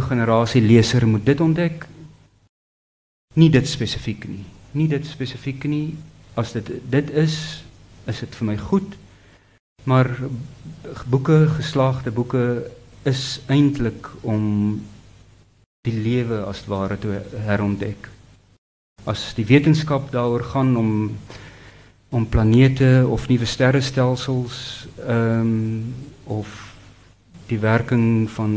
generasie leser moet dit ontdek. Nie dit spesifiek nie. Nie dit spesifiek nie. As dit dit is, is dit vir my goed. Maar boeke, geslaagde boeke is eintlik om die lewe as ware te herontdek. As die wetenskap daaroor gaan om om planete of nuwe sterrestelsels ehm um, of die werking van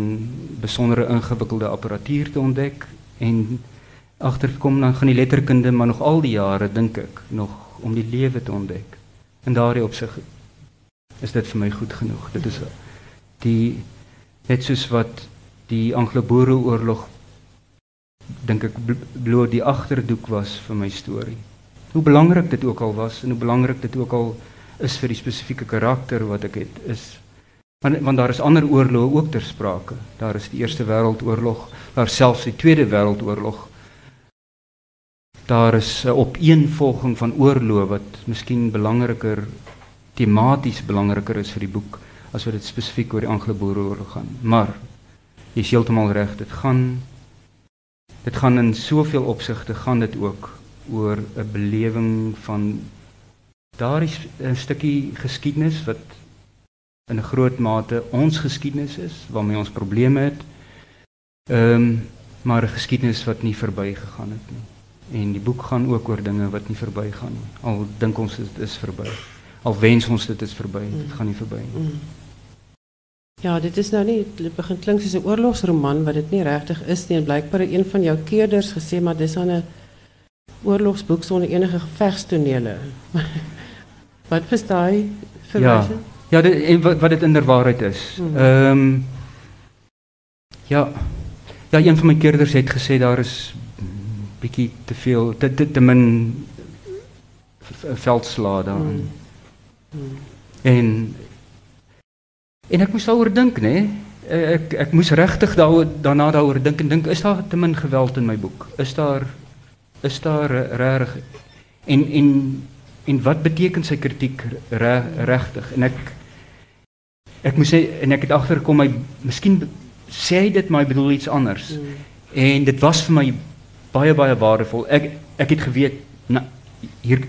besondere ingewikkelde apparatuur te ontdek en agterkom dan gaan die letterkunde maar nog al die jare dink ek nog om die lewe te ontdek. En daardie opsig is dit vir my goed genoeg. Dit is die net soos wat die Anglo-Boereoorlog dink ek bloot die agterdoek was vir my storie. Hoe belangrik dit ook al was en hoe belangrik dit ook al is vir die spesifieke karakter wat ek het, is want, want daar is ander oorloë ook ter sprake. Daar is die Eerste Wêreldoorlog, daar selfs die Tweede Wêreldoorlog. Daar is 'n opeenvolging van oorloë wat miskien belangriker tematies belangriker is vir die boek as wat dit spesifiek oor die Anglo-Boereoorlog gaan. Maar jy is heeltemal reg, dit gaan dit gaan in soveel opsigte gaan dit ook oor 'n belewing van daardie 'n stukkie geskiedenis wat in 'n groot mate ons geskiedenis is waarmee ons probleme het. Ehm um, maar 'n geskiedenis wat nie verbygegaan het nie. En die boek gaan ook oor dinge wat nie verbygaan nie. Al dink ons dit is verby. Al wens ons dit is verby, dit mm. gaan nie verby nie. Mm. Ja, dit is nou nie dit begin klink soos 'n oorlogsroman wat dit nie regtig is nie en blykbaar een van jou keerders gesê maar dis aan 'n oorlogsboek sonder enige gevegstonele. wat verstaan jy verwysing? Ja. Ja, dit en wat, wat dit inderwaarheid is. Hmm. Ehm um, Ja. Ja, een van my keerders het gesê daar is bietjie te veel te te, te min veldslae daar. Hmm. Hmm. En En ek moes daaroor dink, nê? Nee? Ek ek moes regtig daaroor daarna daaroor dink en dink is daar te min geweld in my boek? Is daar is daar reg en en en wat beteken sy kritiek regtig? En ek ek moes sê en ek het agtergekom my miskien sê hy dit maar hy bedoel iets anders. Mm. En dit was vir my baie baie waardevol. Ek ek het geweet na, hier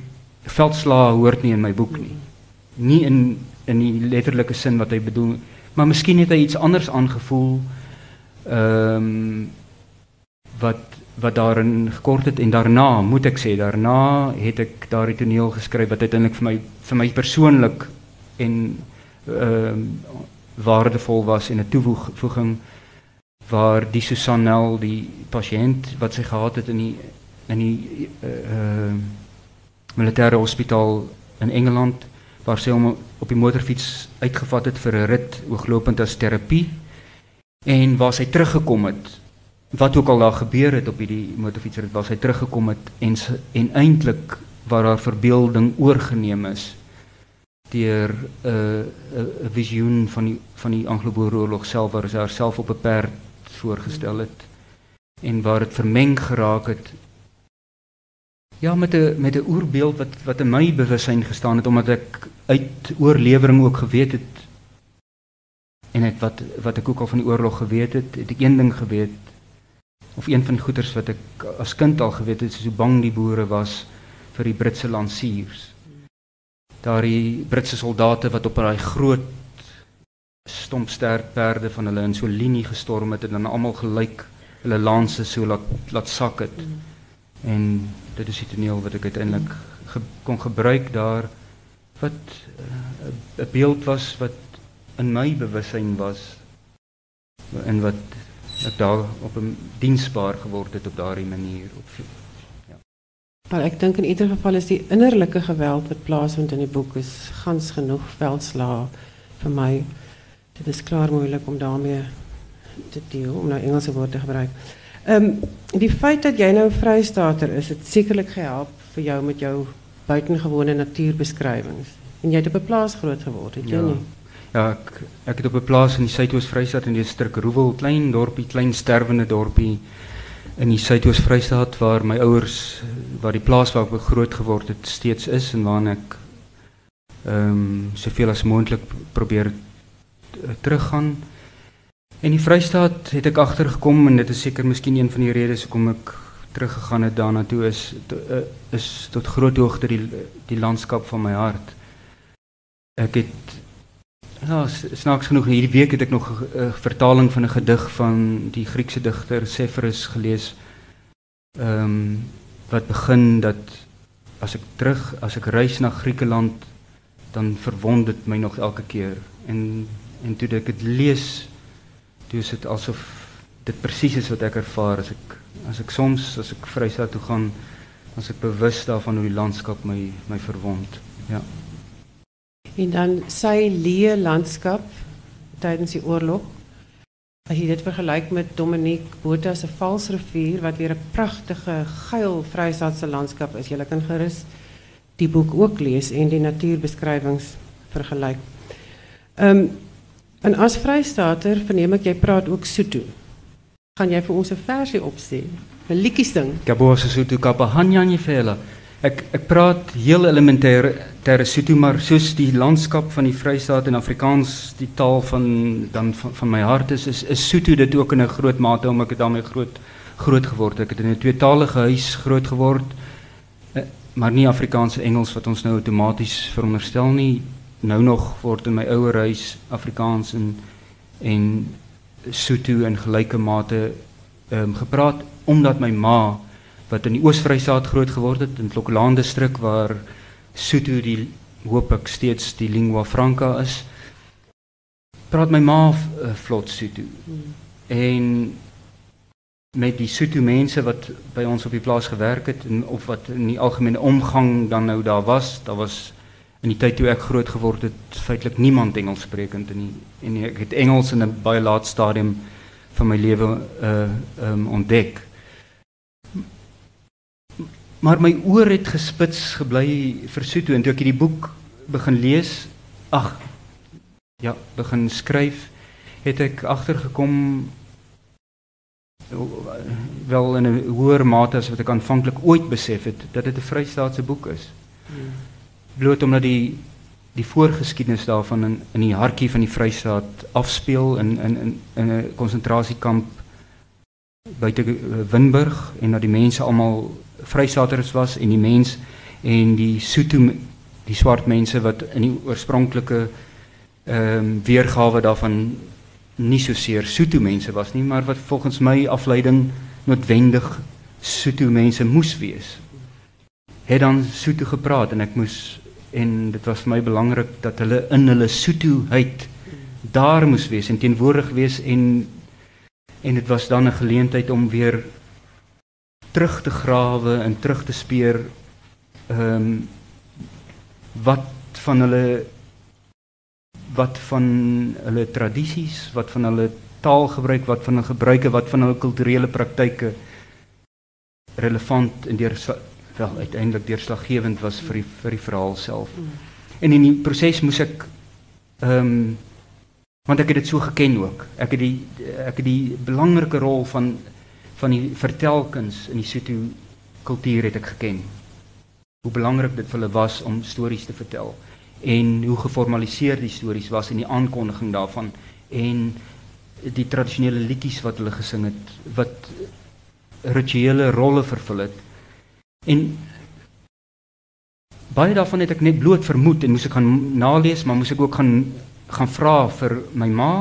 veldslae hoort nie in my boek nie. Nie in in die letterlike sin wat hy bedoel, maar miskien het hy iets anders aangevoel ehm um, wat wat daarin gekort het en daarna moet ek sê daarna het ek daardie toneel geskryf wat uiteindelik vir my vir my persoonlik en um, waardevol was en 'n toevoeging waar die Susanel die pasiënt wat sy gehad het in die in die ehm uh, militêre hospitaal in Engeland waar sy hom op die motorfiets uitgevat het vir 'n rit ooglopend as terapie en waar sy teruggekom het wat ook al daar gebeur het op hierdie motorfiets rit waar sy teruggekom het en en eintlik waar haar verbeelding oorgeneem is deur 'n uh, 'n visioen van die van die Anglo-Boereoorlog self waar sy haarself op 'n perd voorgestel het en waar dit vermeng geraak het Ja, met 'n met 'n oerbeeld wat wat in my bewussyn gestaan het omdat ek uit oorlewering ook geweet het en het wat wat ek ook al van die oorlog geweet het, het ek een ding geweet of een van die goeters wat ek as kind al geweet het, is hoe bang die boere was vir die Britse lansiers. Daardie Britse soldate wat op daai groot stomp sterk perde van hulle in so linie gestorm het en dan almal gelyk hulle lanse so laat laat sak het. Mm. En dit is die toneel wat ek uiteindelik ge, kon gebruik daar wat eh, 'n uh, beeld was wat in my bewussyn was en wat ek daar op 'n diensbaar geword het op daardie manier op. Maar ek dink in ieder geval is die innerlike geweld wat plaasvind in die boek is gans genoeg veldslaa vir my. Dit is klaar moeilik om daarmee te deel om nou Engelse woorde te gebruik. Ehm um, die feit dat jy nou vrystater is, het sekerlik gehelp vir jou met jou buitengewone natuurbeskrywings. En jy het op 'n plaas groot geword, het jy ja. nie? Ja, ek ek het op 'n plaas in die Suidoos-Vrystaat in die Roewel, klein dorpie, klein sterwende dorpie in die Suidoos-Vrystaat waar my ouers waar die plaas waar ek groot geword het steeds is en waar ek ehm um, soveel as moontlik probeer teruggaan. En die Vrystaat het ek agtergekom en dit is seker miskien een van die redes hoekom ek teruggegaan het daarna toe is to, uh, is tot groot hoogte die die landskap van my hart. Ek het ja, snaaks genoeg hierdie week het ek nog 'n uh, vertaling van 'n gedig van die Griekse digter Severus gelees. Ehm um, wat begin dat as ek terug as ek reis na Griekeland dan verwond dit my nog elke keer. En en toe ek dit lees toe is dit asof dit presies is wat ek ervaar. As ek as ek soms as ek Vrystaat toe gaan as ek bewus daarvan hoe die landskap my my verwond. Ja En dan sy leë landskap tydens die oorlog. As jy dit vergelyk met Dominique Botha se Valsrivier wat weer 'n pragtige geil Vrystaatse landskap is. Jy kan gerus die boek ook lees en die natuurbeskrywings vergelyk. Ehm um, en as Vrystaater verneem ek jy praat ook Sotho. Gaan jy vir ons 'n versie opsê? 'n Liedjie sing? Kabosa Sotho kapahanyanye vela. Ek ek praat heel elementêr ter Sotho maar soos die landskap van die Vrystaat en Afrikaans die taal van dan van, van my hart is is, is Sotho dit ook in 'n groot mate omdat ek daarmee groot groot geword het. Ek het in 'n tweetalige huis groot geword. Eh, maar nie Afrikaans en Engels wat ons nou outomaties veronderstel nie. Nou nog word in my ouer huis Afrikaans en en Sotho in gelyke mate ehm um, gepraat omdat my ma wat in die Oos-Vrystaat groot geword het in Klokkelaan distrik waar Sotho die hoop ek steeds die lingua franca is. Praat my ma uh, vlot Sotho. En met die Sotho mense wat by ons op die plaas gewerk het en of wat in die algemene omgang dan nou daar was, daar was in die tyd toe ek groot geword het feitelik niemand Engels sprekend in die en ek het Engels in 'n baie laat stadium van my lewe uh um, ontdek. Maar my oor het gespits gebly vir Sotho en toe ek hierdie boek begin lees, ag ja, begin skryf, het ek agtergekom wel in 'n hoër mate as wat ek aanvanklik ooit besef het dat dit 'n Vrystaatse boek is. Bloot omdat die die voorgeskiedenis daarvan in in die hartjie van die Vrystaat afspeel in in in in 'n konsentrasiekamp buite Winburg en dat die mense almal Vrystaaters was en die mens en die Sotho die swart mense wat in die oorspronklike ehm um, weergawe daarvan nie so seer Sotho mense was nie, maar wat volgens my afleiding noodwendig Sotho mense moes wees. Het dan Sotho gepraat en ek moes en dit was vir my belangrik dat hulle in hulle Sothoheid daar moes wees en teenwoordig wees en en dit was dan 'n geleentheid om weer terug te grawe en terug te speer ehm um, wat van hulle wat van hulle tradisies, wat van hulle taalgebruik, wat van hulle gebruike, wat van hulle kulturele praktyke relevant en deur wel uiteindelik deurslaggewend was vir die vir die verhaal self. En in die proses moes ek ehm um, want ek het dit so geken ook. Ek het die ek het die belangrike rol van van die vertelkuns in die Sotho kultuur het ek geken. Hoe belangrik dit vir hulle was om stories te vertel en hoe geformaliseer die stories was in die aankondiging daarvan en die tradisionele liedjies wat hulle gesing het wat rituele rolle vervul het. En baie daarvan het ek net bloot vermoed en moes ek gaan nalees, maar moes ek ook gaan gaan vra vir my ma.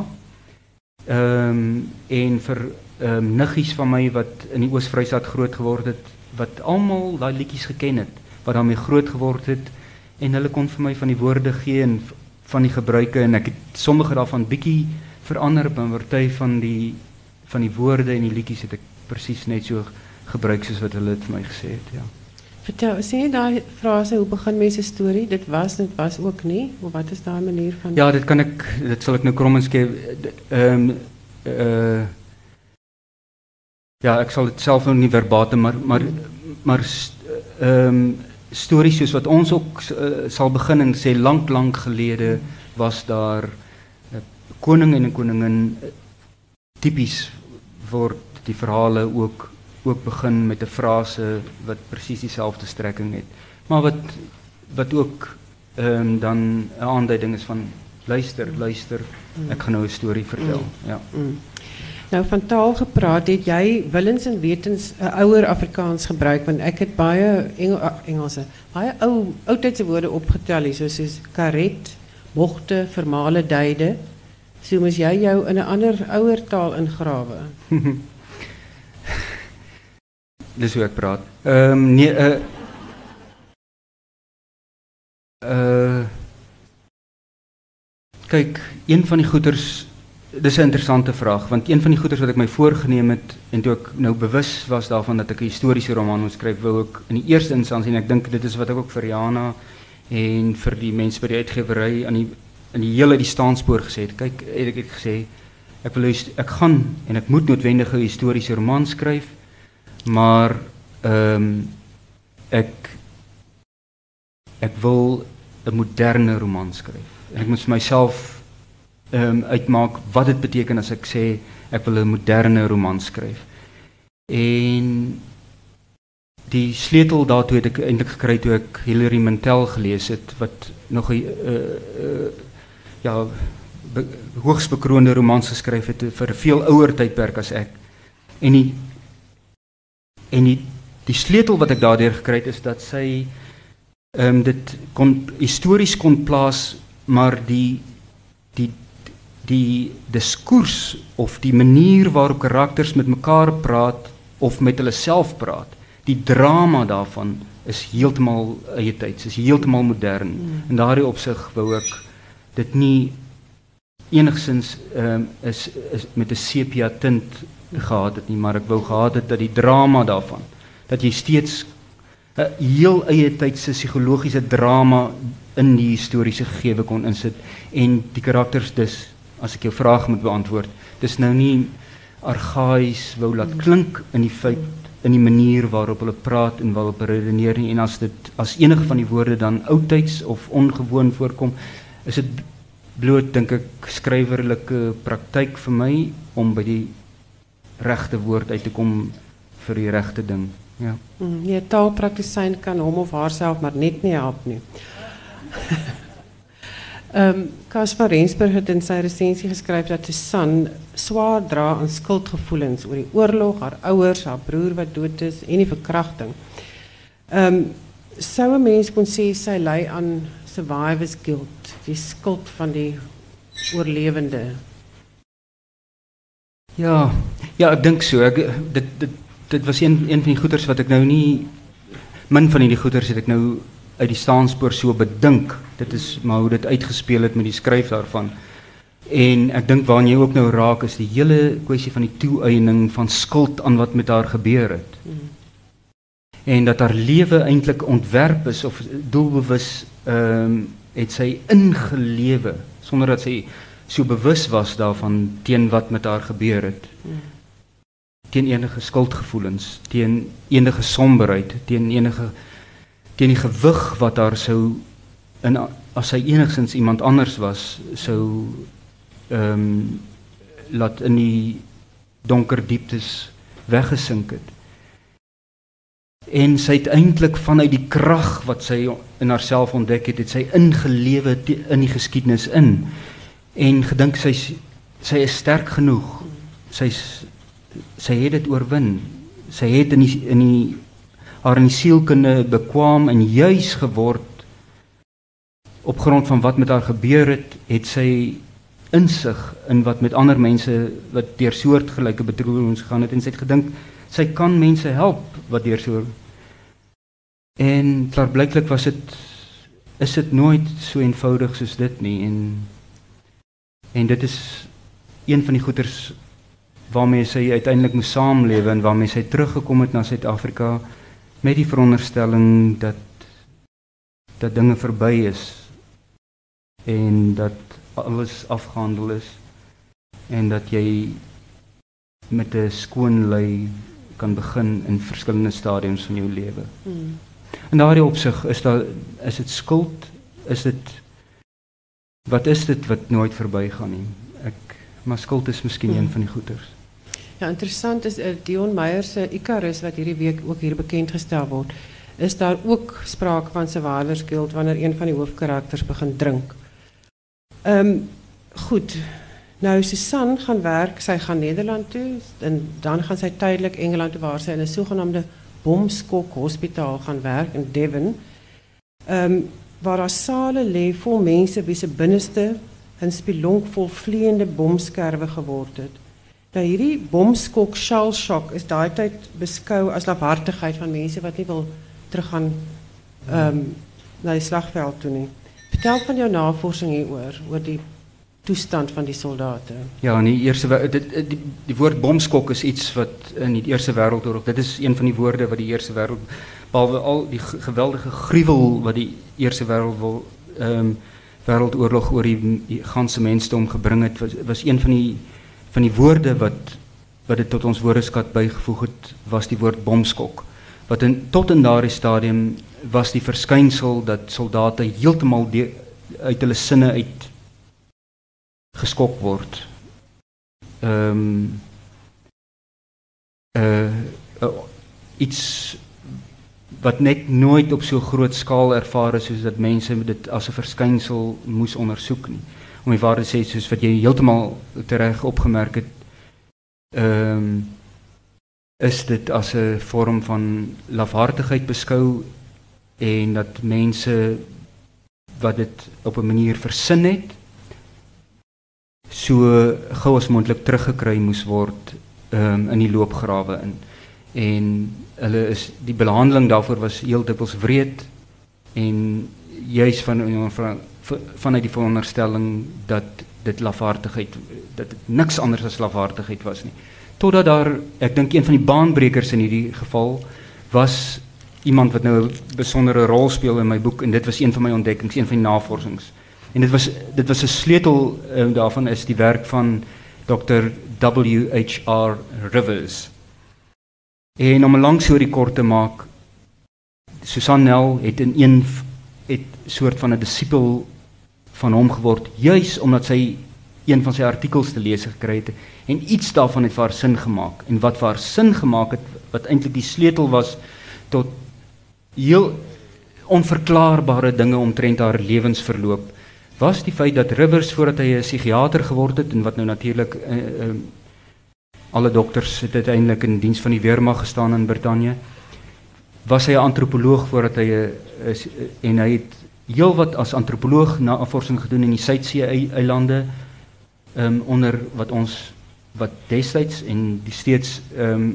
Ehm um, en vir ehm um, niggies van my wat in die Oos-Vrystaat groot geword het, wat almal daai liedjies geken het, wat daarmee groot geword het en hulle kon vir my van die woorde gee en van die gebruike en ek het sommige daarvan bietjie verander op 'n party van die van die woorde en die liedjies het ek presies net so gebruik soos wat hulle dit vir my gesê het, ja. Vertel, sê jy daai frase hoe begin mense storie? Dit was dit was ook nie, of wat is daai manier van Ja, dit kan ek dit sal ek nou krom en skep ehm um, uh Ja, ek sal dit self nou nie verbatim maar maar maar ehm um, stories soos wat ons ook uh, sal begin en sê lank lank gelede was daar 'n uh, koning en 'n koningin uh, tipies word die verhale ook ook begin met 'n frase wat presies dieselfde strekking het maar wat wat ook ehm um, dan 'n aanduiding is van luister, luister. Ek gaan nou 'n storie vertel. Ja. Nou van taal gepraat, het jy willens en wetens 'n ouer Afrikaans gebruik want ek het baie Engel, Engelse, baie ou oudtydse woorde opgetel hier soos karet, bochte, vermale duide. So moes jy jou in 'n ander ouer taal ingrawe. Dis hoe ek praat. Ehm um, nee uh uh kyk, een van die goeters dis 'n interessante vraag want een van die goeters wat ek my voorgenem het en toe ek nou bewus was daarvan dat ek 'n historiese roman moet skryf, wou ek in die eerste instansie en ek dink dit is wat ek ook vir Jana en vir die mense by die uitgewery aan die in die hele die staanspoor gesê het. Kyk, het ek het gesê ek wil ek gaan en ek moet noodwendig 'n historiese roman skryf, maar ehm um, ek ek wil 'n moderne roman skryf. En ek moet vir myself um, uitmaak wat dit beteken as ek sê ek wil 'n moderne roman skryf. En die sleutel daartoe het ek eintlik gekry toe ek Hilary Mantel gelees het wat nog 'n uh, uh, ja be, hoogs bekroonde romans geskryf het vir 'n veel ouer tydperk as ek. En die en die die sleutel wat ek daardeur gekry het is dat sy ehm um, dit kon histories kon plaas, maar die die die diskurs of die manier waarop karakters met mekaar praat of met hulle self praat, die drama daarvan is heeltemal eie tyds, is heeltemal modern. Mm. In daardie opsig wou ek dit nie enigsins ehm um, is is met 'n sepia tint gehad het nie, maar ek wou gehad het dat die drama daarvan dat jy steeds 'n heel eie tydse psigologiese drama in die historiese gegewe kon insit en die karakters dus as ek jou vraag moet beantwoord, dis nou nie argaïs wou laat klink in die feit in die manier waarop hulle praat en waarop hulle redeneer nie en as dit as enige van die woorde dan oudtyds of ongewoon voorkom is dit bloot dink ek skrywerlike praktyk vir my om by die regte woord uit te kom vir die regte ding. Ja. Mm, nee, taalpraktisyn kan hom of haarself maar net nie help nie. Ehm um, Caspar Rensburg het in sy resensie geskryf dat Susan swaar dra aan skuldgevoelens oor die oorlog, haar ouers, haar broer wat dood is en die verkrachting. Ehm um, sou 'n mens kon sê sy ly aan survivor's guilt, die skuld van die oorlewende. Ja, ja, ek dink so. Ek dit dit dit was een een van die goeters wat ek nou nie min van hierdie goeters het ek nou uit die staanspoor so bedink. Dit is maar hoe dit uitgespeel het met die skryf daarvan. En ek dink waar jy ook nou raak is die hele kwessie van die toeëning van skuld aan wat met haar gebeur het. Mm. En dat haar lewe eintlik ontwerp is of doelbewus ehm um, het sy ingelewe sonder dat sy so bewus was daarvan teen wat met haar gebeur het. Teen enige skuldgevoelens, teen enige somberheid, teen enige teen die gewig wat haar sou in as sy enigsins iemand anders was sou ehm um, laat in die donker dieptes weggesink het en sy het eintlik vanuit die krag wat sy in haarself ontdek het, het sy ingelewe in die geskiedenis in en gedink sy sy is sterk genoeg. Sy sy het dit oorwin. Sy het in die in die haar in sielkunde bekwam en juis geword op grond van wat met haar gebeur het, het sy insig in wat met ander mense wat deur soortgelyke bedroewings gegaan het en sy het gedink sy kan mense help wat deur so en klaarblyklik was dit is dit nooit so eenvoudig soos dit nie en en dit is een van die goeters waarmee sy uiteindelik moes saamlewe en waarmee sy teruggekom het na Suid-Afrika met die veronderstelling dat dat dinge verby is en dat alles afgehandel is en dat jy met 'n skoon lei kan begin in verskillende stadiums van jou lewe. Hmm. In daardie opsig is daar is dit skuld, is dit wat is dit wat nooit verbygaan nie. Ek maar skuld is miskien hmm. een van die goeters. Ja, interessant is uh, Dion Meyer se Icarus wat hierdie week ook hier bekend gestel word. Is daar ook sprake van survivor's guilt wanneer een van die hoofkarakters begin drink? Ehm goed. Nou Susan gaan werk, sy gaan Nederland toe en dan gaan sy tydelik Engeland toe waar sy in 'n sogenaamde bomskok hospitaal gaan werk in Devon. Ehm um, waar daar sale lê vol mense wie se binneste 'n spilonk vol vleiende bomskerwe geword het. Nou hierdie bomskok shell shock is daai tyd beskou as lafhartigheid van mense wat nie wil teruggaan ehm um, na die slagveld toe nie. Vertel van jou navorsing hieroor oor die toestand van die soldate. Ja, die eerste dit die, die woord bomskok is iets wat in die Eerste Wêreldoorlog, dit is een van die woorde wat die Eerste Wêreld behalwe al die geweldige gruwel wat die Eerste Wêreld ehm um, wêreldoorlog oor die, die ganse mensdom gebring het was was een van die van die woorde wat wat dit tot ons woordeskat bygevoeg het was die woord bomskok wat in tot in daardie stadium was die verskynsel dat soldate heeltemal uit hulle sinne uit geskok word. Ehm um, uh, uh iets wat net nooit op so groot skaal ervaar is soos dat mense dit as 'n verskynsel moes ondersoek nie. Om die waarheid te sê soos wat jy heeltemal reg opgemerk het, ehm um, is dit as 'n vorm van lafhartigheid beskou en dat mense wat dit op 'n manier versin het so gou as moontlik teruggekry moes word um, in die loopgrawe in. En hulle is die behandeling daarvoor was heel dikwels wreed en juis van van vanuit die veronderstelling dat dit lafhartigheid dat dit niks anders as lafhartigheid was nie totdat daar ek dink een van die baanbrekers in hierdie geval was iemand wat nou 'n besondere rol speel in my boek en dit was een van my ontdekkings een van die navorsings En dit was dit was 'n sleutel um, daarvan is die werk van Dr. W.H.R. Rivers. En om 'n lang storie kort te maak, Susan Nel het in een het soort van 'n disipel van hom geword juis omdat sy een van sy artikels te lees gekry het en iets daarvan het vir haar sin gemaak. En wat vir haar sin gemaak het wat eintlik die sleutel was tot heel onverklaarbare dinge omtrent haar lewensverloop was die feit dat Rivers voordat hy 'n psigiater geword het en wat nou natuurlik uh, uh, alle dokters het uiteindelik in diens van die weermag gestaan in Brittanje was hy 'n antropoloog voordat hy 'n uh, uh, en hy het heelwat as antropoloog navorsing gedoen in die Suidsee eilande um, onder wat ons wat destyds en die steeds ehm um,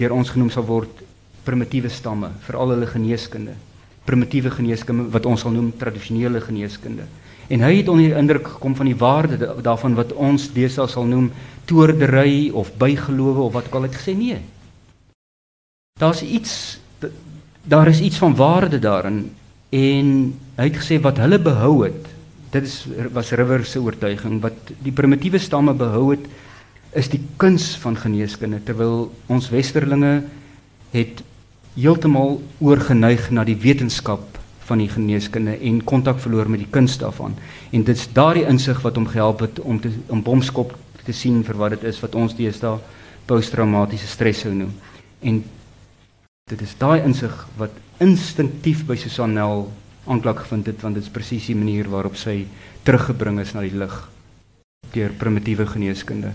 deur ons genoem sal word primitiewe stamme vir al hulle geneeskunde. Primitiewe geneeskunde wat ons sal noem tradisionele geneeskunde. En hy het onder die indruk gekom van die waarde daarvan wat ons deesdae sal noem toordery of bygelowe of wat ook al het gesê nee. Daar's iets daar is iets van waarde daarin en hy het gesê wat hulle behou het dit is was River se oortuiging wat die primitiewe stamme behou het is die kuns van geneeskunde terwyl ons westerlinge het heeltemal oorgeneig na die wetenskap van die geneeskunde en kontak verloor met die kuns daarvan. En dit's daardie insig wat hom gehelp het om te om bomskop te sien vir wat dit is wat ons deesdae posttraumatiese stres sou noem. En dit is daai insig wat instinktief by Susanel aanklank gevind het want dit is presies die manier waarop sy teruggebring is na die lig deur primitiewe geneeskunde.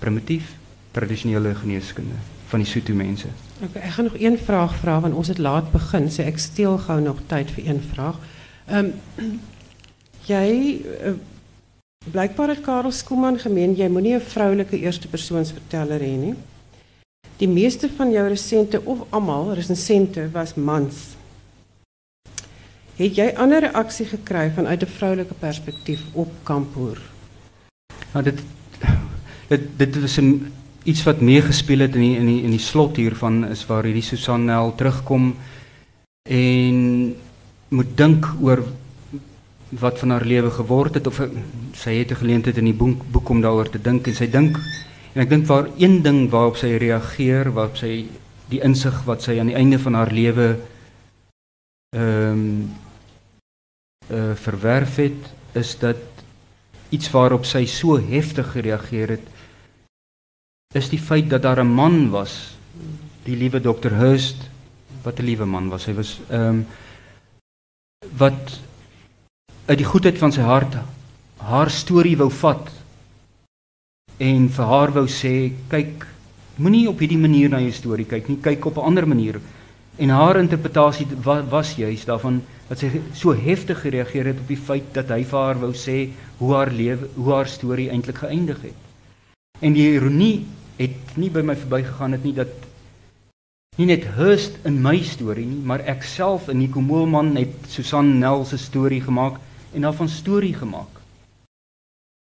Primitief tradisionele geneeskunde van die Sotho mense. Okay, ek gaan nog een vraag vra want ons het laat begin, so ek steel gou nog tyd vir een vraag. Ehm um, jy uh, blykbaar het Karel Skooman gemeen jy moenie 'n vroulike eerste persoons verteller hê nie. Die meeste van jou resente of almal resensente was mans. Het jy ander reaksie gekry vanuit 'n vroulike perspektief op Kampoer? Nou dit dit dit is 'n iets wat meegespeel het in die, in die in die slot hiervan is waar hierdie Susanel terugkom en moet dink oor wat van haar lewe geword het of sy het 'n geleentheid in die boek, boek om daaroor te dink en sy dink en ek dink waar een ding waarop sy reageer waarop sy die insig wat sy aan die einde van haar lewe ehm um, uh, verwerf het is dat iets waarop sy so heftig gereageer het is die feit dat daar 'n man was, die liewe dokter Hurst, wat 'n liewe man was. Hy was ehm um, wat uit die goedheid van sy hart haar storie wou vat en vir haar wou sê kyk moenie op hierdie manier na jou storie kyk nie kyk op 'n ander manier en haar interpretasie was, was juist daarvan dat sy so heftig gereageer het op die feit dat hy vir haar wou sê hoe haar lewe hoe haar storie eintlik geëindig het en die ironie het nie by my verbygegaan het nie dat nie net Hurst in my storie nie, maar ek self en Nico Moelman het Susan Nel se storie gemaak en daarvan storie gemaak.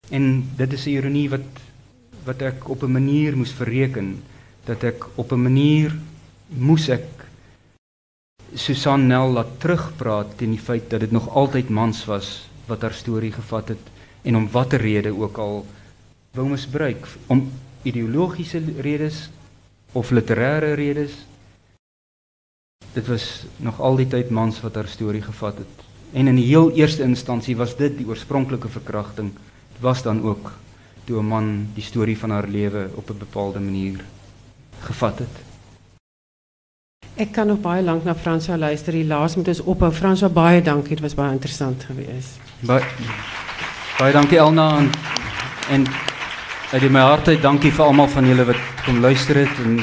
En dit is 'n ironie wat wat ek op 'n manier moes verreken dat ek op 'n manier moes ek Susan Nel laat terugpraat teen die feit dat dit nog altyd mans was wat haar storie gevat het en om watter rede ook al wou misbruik om ideologiese redes of literêre redes. Dit was nog al die tyd mans wat haar storie gevat het. En in die heel eerste instansie was dit die oorspronklike verkrachting. Dit was dan ook toe 'n man die storie van haar lewe op 'n bepaalde manier gevat het. Ek kan nog baie lank na Franswa luister. Die laas moet ons ophou. Franswa baie dankie. Dit was baie interessant geweest. Baie baie dankie Elna en, en uit my hart uit dankie vir almal van julle wat kom luister het en